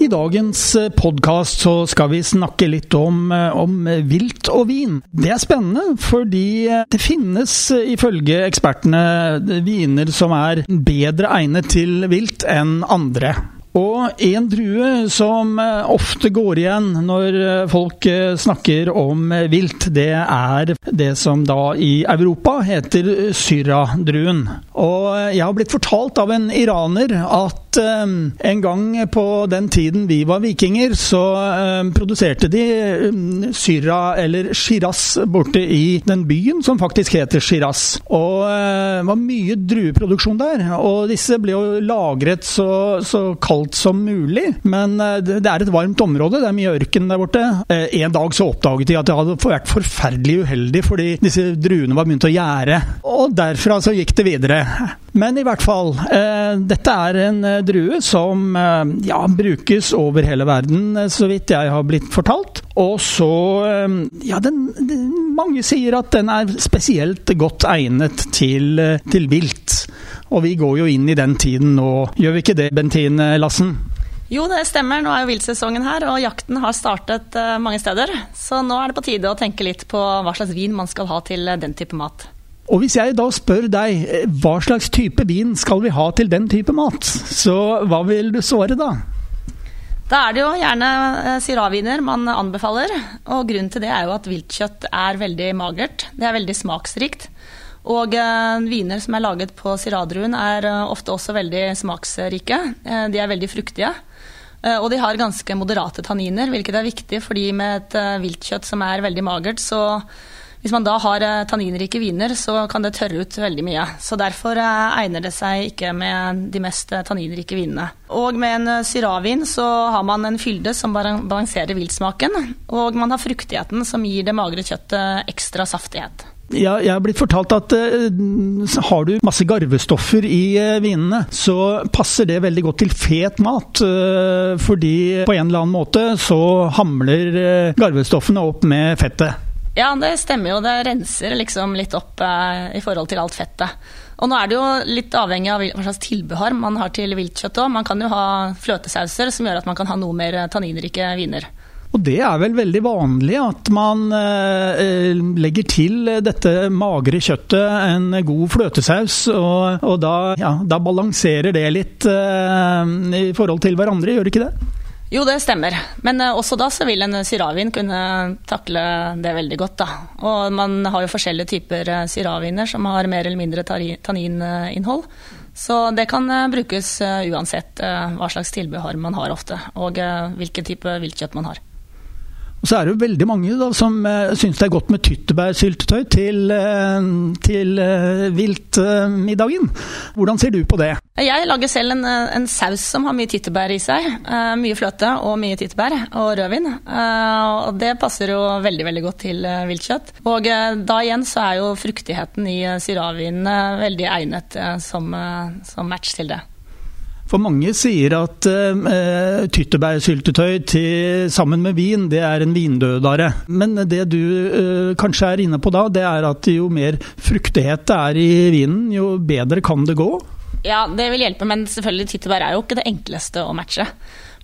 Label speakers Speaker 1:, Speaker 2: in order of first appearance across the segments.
Speaker 1: I dagens podkast så skal vi snakke litt om, om, vilt og vin. Det er spennende, fordi det finnes ifølge ekspertene viner som er bedre egnet til vilt enn andre. Og en drue som ofte går igjen når folk snakker om vilt, det er det som da i Europa heter Syra-druen. Og jeg har blitt fortalt av en iraner at en gang på den tiden vi var vikinger, så produserte de Syra, eller Shiraz, borte i den byen som faktisk heter Shiraz. Og det var mye drueproduksjon der, og disse ble jo lagret så, så kaldt som mulig. Men det er et varmt område, det er mye ørken der borte. En dag så oppdaget de at det hadde vært forferdelig uheldig fordi disse druene var begynt å gjære. Og derfra så gikk det videre. Men i hvert fall, eh, dette er en eh, drue som eh, ja, brukes over hele verden, så vidt jeg har blitt fortalt. Og så Ja, den, den, mange sier at den er spesielt godt egnet til, til vilt. Og vi går jo inn i den tiden nå, gjør vi ikke det, Bentine Lassen?
Speaker 2: Jo, det stemmer. Nå er jo viltsesongen her, og jakten har startet mange steder. Så nå er det på tide å tenke litt på hva slags vin man skal ha til den type mat.
Speaker 1: Og hvis jeg da spør deg hva slags type vin skal vi ha til den type mat, så hva vil du svare da?
Speaker 2: Da er det jo gjerne Syrah-viner man anbefaler. Og grunnen til det er jo at viltkjøtt er veldig magert. Det er veldig smaksrikt. Og eh, viner som er laget på Syrah-druen er ofte også veldig smaksrike. Eh, de er veldig fruktige. Eh, og de har ganske moderate tanniner, hvilket er viktig, fordi med et viltkjøtt som er veldig magert, så hvis man da har tanninrike viner, så kan det tørre ut veldig mye. Så derfor egner det seg ikke med de mest tanninrike vinene. Og med en syravin så har man en fylde som balanserer viltsmaken, og man har fruktigheten som gir det magre kjøttet ekstra saftighet.
Speaker 1: Ja, jeg har blitt fortalt at uh, har du masse garvestoffer i uh, vinene, så passer det veldig godt til fet mat. Uh, fordi på en eller annen måte så hamler garvestoffene opp med fettet.
Speaker 2: Ja, det stemmer jo. Det renser liksom litt opp eh, i forhold til alt fettet. Og nå er det jo litt avhengig av hva slags tilbehør man har til viltkjøtt òg. Man kan jo ha fløtesauser som gjør at man kan ha noe mer tanninrike viner.
Speaker 1: Og det er vel veldig vanlig at man eh, legger til dette magre kjøttet en god fløtesaus, og, og da, ja, da, balanserer det litt eh, i forhold til hverandre, gjør det ikke det?
Speaker 2: Jo, det stemmer. Men uh, også da så vil en syravin kunne takle det veldig godt. Da. Og man har jo forskjellige typer uh, syraviner som har mer eller mindre tannininnhold. Så det kan uh, brukes uansett hva slags tilbehør man har ofte, og hvilken type viltkjøtt man har.
Speaker 1: Og så er det jo veldig mange da, som uh, syns det er godt med tyttebærsyltetøy til, uh, til uh, viltmiddagen. Hvordan ser du på det?
Speaker 2: Jeg lager selv en, en saus som har mye tyttebær i seg. Uh, mye fløte og mye tyttebær og rødvin. og det passer jo veldig veldig godt til viltkjøtt. Og da igjen så er jo fruktigheten i syravinen veldig egnet som, som match til det.
Speaker 1: For mange sier at eh, tyttebærsyltetøy sammen med vin, det er en vindødare. Men det du eh, kanskje er inne på da, det er at jo mer fruktighet det er i vinen, jo bedre kan det gå?
Speaker 2: Ja, det vil hjelpe, men selvfølgelig tyttebær er jo ikke det enkleste å matche.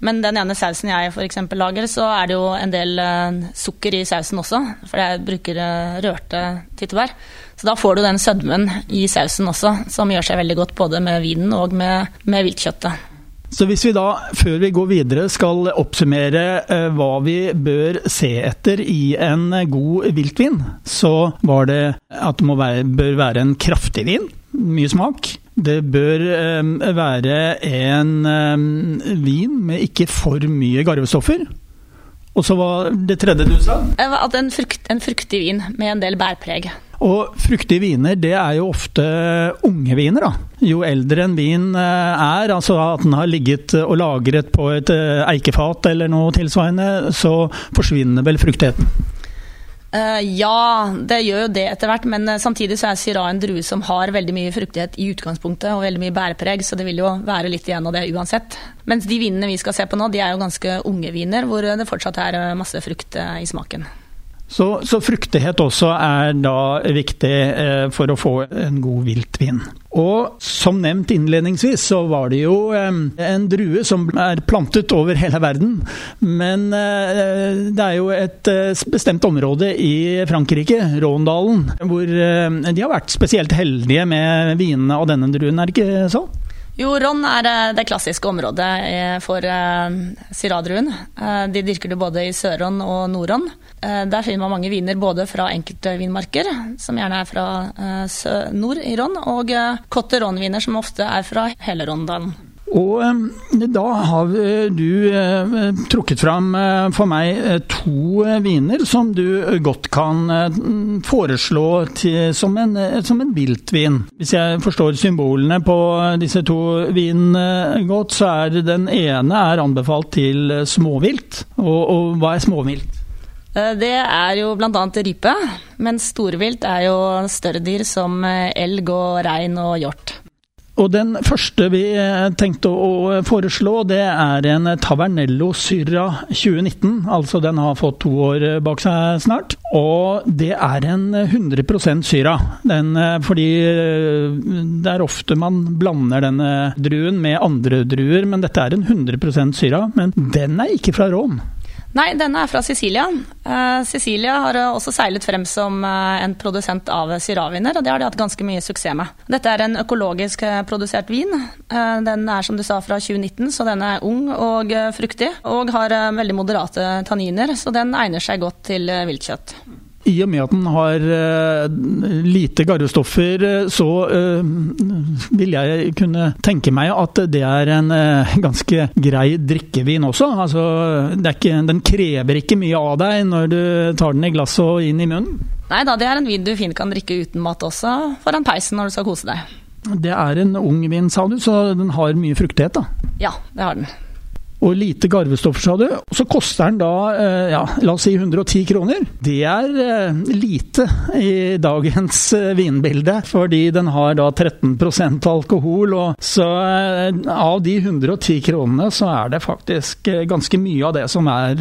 Speaker 2: Men den ene sausen jeg f.eks. lager, så er det jo en del uh, sukker i sausen også. For jeg bruker uh, rørte tyttebær. Så da får du den sødmen i sausen også, som gjør seg veldig godt både med vinen og med, med viltkjøttet.
Speaker 1: Så hvis vi da, før vi går videre, skal oppsummere uh, hva vi bør se etter i en god viltvin, så var det at det være, bør være en kraftig vin. Mye smak. Det bør um, være en um, vin med ikke for mye garvestoffer. Og så var det tredje du sa?
Speaker 2: At en, frukt, en fruktig vin med en del bærpreg.
Speaker 1: Og fruktige viner, det er jo ofte unge viner, da. Jo eldre en vin eh, er, altså at den har ligget og lagret på et eh, eikefat eller noe tilsvarende, så forsvinner vel fruktigheten.
Speaker 2: Uh, ja, det gjør jo det etter hvert, men uh, samtidig så er Syrah en drue som har veldig mye fruktighet i utgangspunktet, og veldig mye bærepreg, så det vil jo være litt igjen av det uansett. Mens de vinene vi skal se på nå, de er jo ganske unge viner, hvor det fortsatt er masse frukt i smaken.
Speaker 1: Så, så, fruktighet også er da viktig eh, for å få en god viltvin. Og som nevnt innledningsvis, så var det jo eh, en drue som er plantet over hele verden. Men eh, det er jo et eh, bestemt område i Frankrike, Råndalen, hvor eh, de har vært spesielt heldige med vinene av denne druen, er det ikke så?
Speaker 2: Jo, Ron er eh, det klassiske området for Syrah-druen. De dyrker det både i Sør-Ron og Nord-Ron. Der finner man mange viner både fra enkelte vinmarker, som gjerne er fra nord i Ron, og Cotte Ron-viner, som ofte er fra hele Rondalen.
Speaker 1: Og da har du eh, trukket fram eh, for meg eh, to viner som du godt kan foreslå til, som, en, som en viltvin. Hvis jeg forstår symbolene på disse to vinene godt, så er den ene er anbefalt til småvilt. Og, og hva er småvilt?
Speaker 2: Det er jo bl.a. rype, men storvilt er jo større dyr som elg og rein og hjort.
Speaker 1: Og Den første vi eh, tenkte å foreslå, det er en Tavernello Syrra 2019. Altså den har fått to år bak seg snart. Og det er en 100% Syra. Den, eh, fordi eh, det er ofte man blander denne druen med andre druer, men dette er en 100% Syra. Men den er ikke fra Rom.
Speaker 2: Nei, denne er fra Sicilia. Uh, Sicilia har også seilet frem som uh, en produsent av syraviner, og det har de hatt ganske mye suksess med. Dette er en økologisk produsert vin. den er som du sa fra 2019, så den er ung og fruktig, og har veldig moderate tanniner, så den egner seg godt til viltkjøtt.
Speaker 1: I og med at den har uh, lite garvestoffer, eh, så uh, vil jeg kunne tenke meg at det er en ganske grei drikkevin også. Altså, ikke, den krever ikke mye av deg når du tar den i glasset og inn i munnen.
Speaker 2: Nei da, det er en vin du fint kan drikke uten mat også, foran peisen når du skal kose deg.
Speaker 1: Det er en ung vin, sa du, så den har mye fruktighet, da?
Speaker 2: Ja, det har den
Speaker 1: og lite garvestoffer, sa du. Så koster den da, eh, ja, la oss si 110 kroner. Det er eh, lite i dagens eh, vinbilde, fordi den har da 13% alkohol. Og så av de 110 kronene, så er det faktisk ganske mye av det som er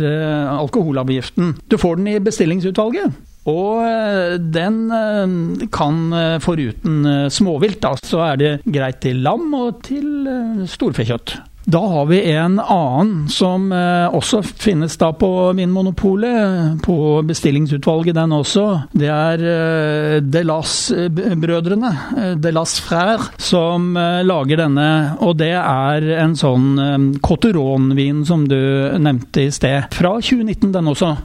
Speaker 1: alkoholavgiften. Du får den i bestillingsutvalget. Og den kan foruten småvilt, da, så er det greit til lam og til storfekjøtt. Da har vi en annen som eh, også finnes da på Vinmonopolet, på bestillingsutvalget den også. Det er eh, Delas-brødrene, eh, Delas Frère, som lager denne. Og det er en sånn Cotteron-vin som du nevnte i sted. Fra 2019 den også.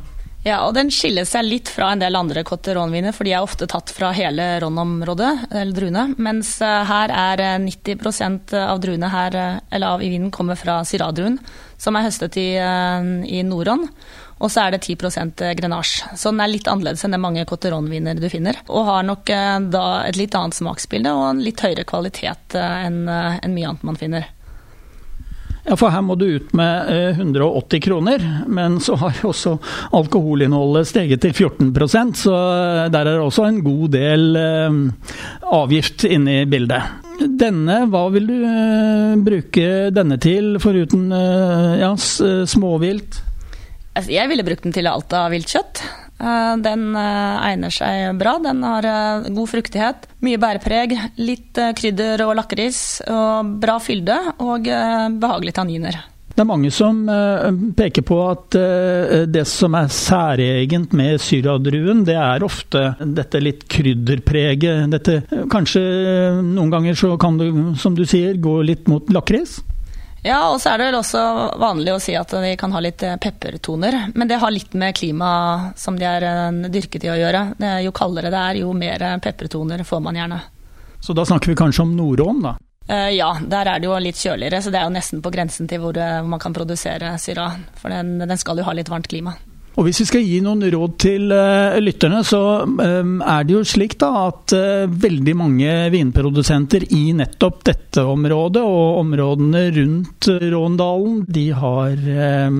Speaker 2: Ja, og den skiller seg litt fra en del andre Cotteron-viner, for de er ofte tatt fra hele Ron-området, eller druene. Mens eh, her er 90 eh, av druene her, eh, eller av i vinen kommer fra Syrah-druen, som er høstet i, i Nord-Ron. Og så er det 10% grenasje. Så den er litt annerledes enn det mange Cotteron-viner du finner. Og har nok da et litt annet smaksbilde og en litt høyere kvalitet enn, enn mye annet man finner.
Speaker 1: Ja, for her må du ut med 180 eh, kroner, men så har jo også alkoholinnholdet steget til 14% så der er det også en god del eh, avgift inne i bildet. Denne, hva vil du eh, bruke denne til, foruten ja, småvilt?
Speaker 2: Altså, jeg ville brukt den til alt av viltkjøtt. Eh, den eh, egner seg bra. Den har eh, god fruktighet, mye bærepreg, litt krydder og lakris, og bra fylde og behagelige tanniner.
Speaker 1: Det er mange som peker på at det som er særegent med syradruen, det er ofte dette litt krydderpreget. Dette, kanskje noen ganger så kan det, som du sier, gå litt mot lakris?
Speaker 2: Ja, og så er det vel også vanlig å si at de kan ha litt eh, peppertoner. Men det har litt med klimaet som de er eh, dyrket i å gjøre. jo kaldere det er, jo mer eh, peppertoner får man gjerne.
Speaker 1: Så da snakker vi kanskje om Nordån, da?
Speaker 2: ja, der er det jo litt kjøligere, så det er jo nesten på grensen til hvor, man kan produsere syra. For den, den skal jo ha litt varmt klima.
Speaker 1: Og Hvis vi skal gi noen råd til uh, lytterne, så um, er det jo slik da at uh, veldig mange vinprodusenter i nettopp dette området og områdene rundt Råndalen, de har um,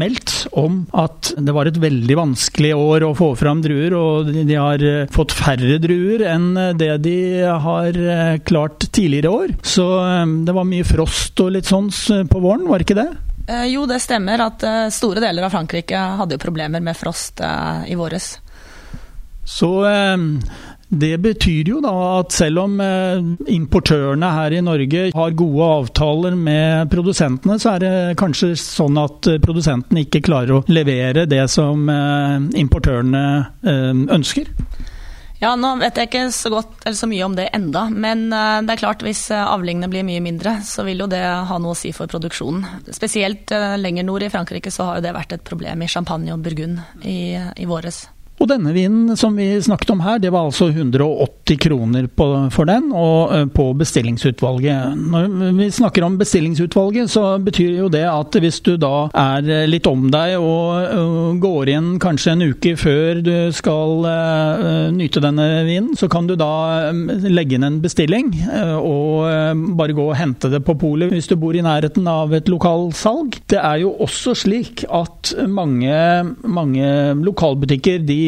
Speaker 1: meldt om at det var et veldig vanskelig år å få fram druer, og de, har fått færre druer enn det de har klart tidligere år. Så um, det var mye frost og litt sånn på våren, var ikke det?
Speaker 2: Eh, jo, det stemmer at eh, store deler av Frankrike hadde jo problemer med frost eh, i våres.
Speaker 1: Så det betyr jo da at selv om importørene her i Norge har gode avtaler med produsentene, så er det kanskje sånn at produsentene ikke klarer å levere det som importørene ønsker?
Speaker 2: Ja, Nå vet jeg ikke så godt så mye om det enda, men eh, det er klart hvis eh, avlingene blir mye mindre, så vil jo det ha noe å si for produksjonen. Spesielt eh, lenger nord i Frankrike så har jo det vært et problem i Champagne og Burgund i, i våres.
Speaker 1: Og denne vinen som vi snakket om her, det var altså 180 kroner på, for den, og eh, på bestillingsutvalget. Når vi snakker om bestillingsutvalget, så betyr jo det at hvis du da er eh, litt om deg og uh, går inn kanskje en uke før du skal nyte denne vinen, så kan du da legge inn en bestilling og bare gå og hente det på polet hvis du bor i nærheten av et lokalsalg. Det er jo også slik at mange, mange lokalbutikker de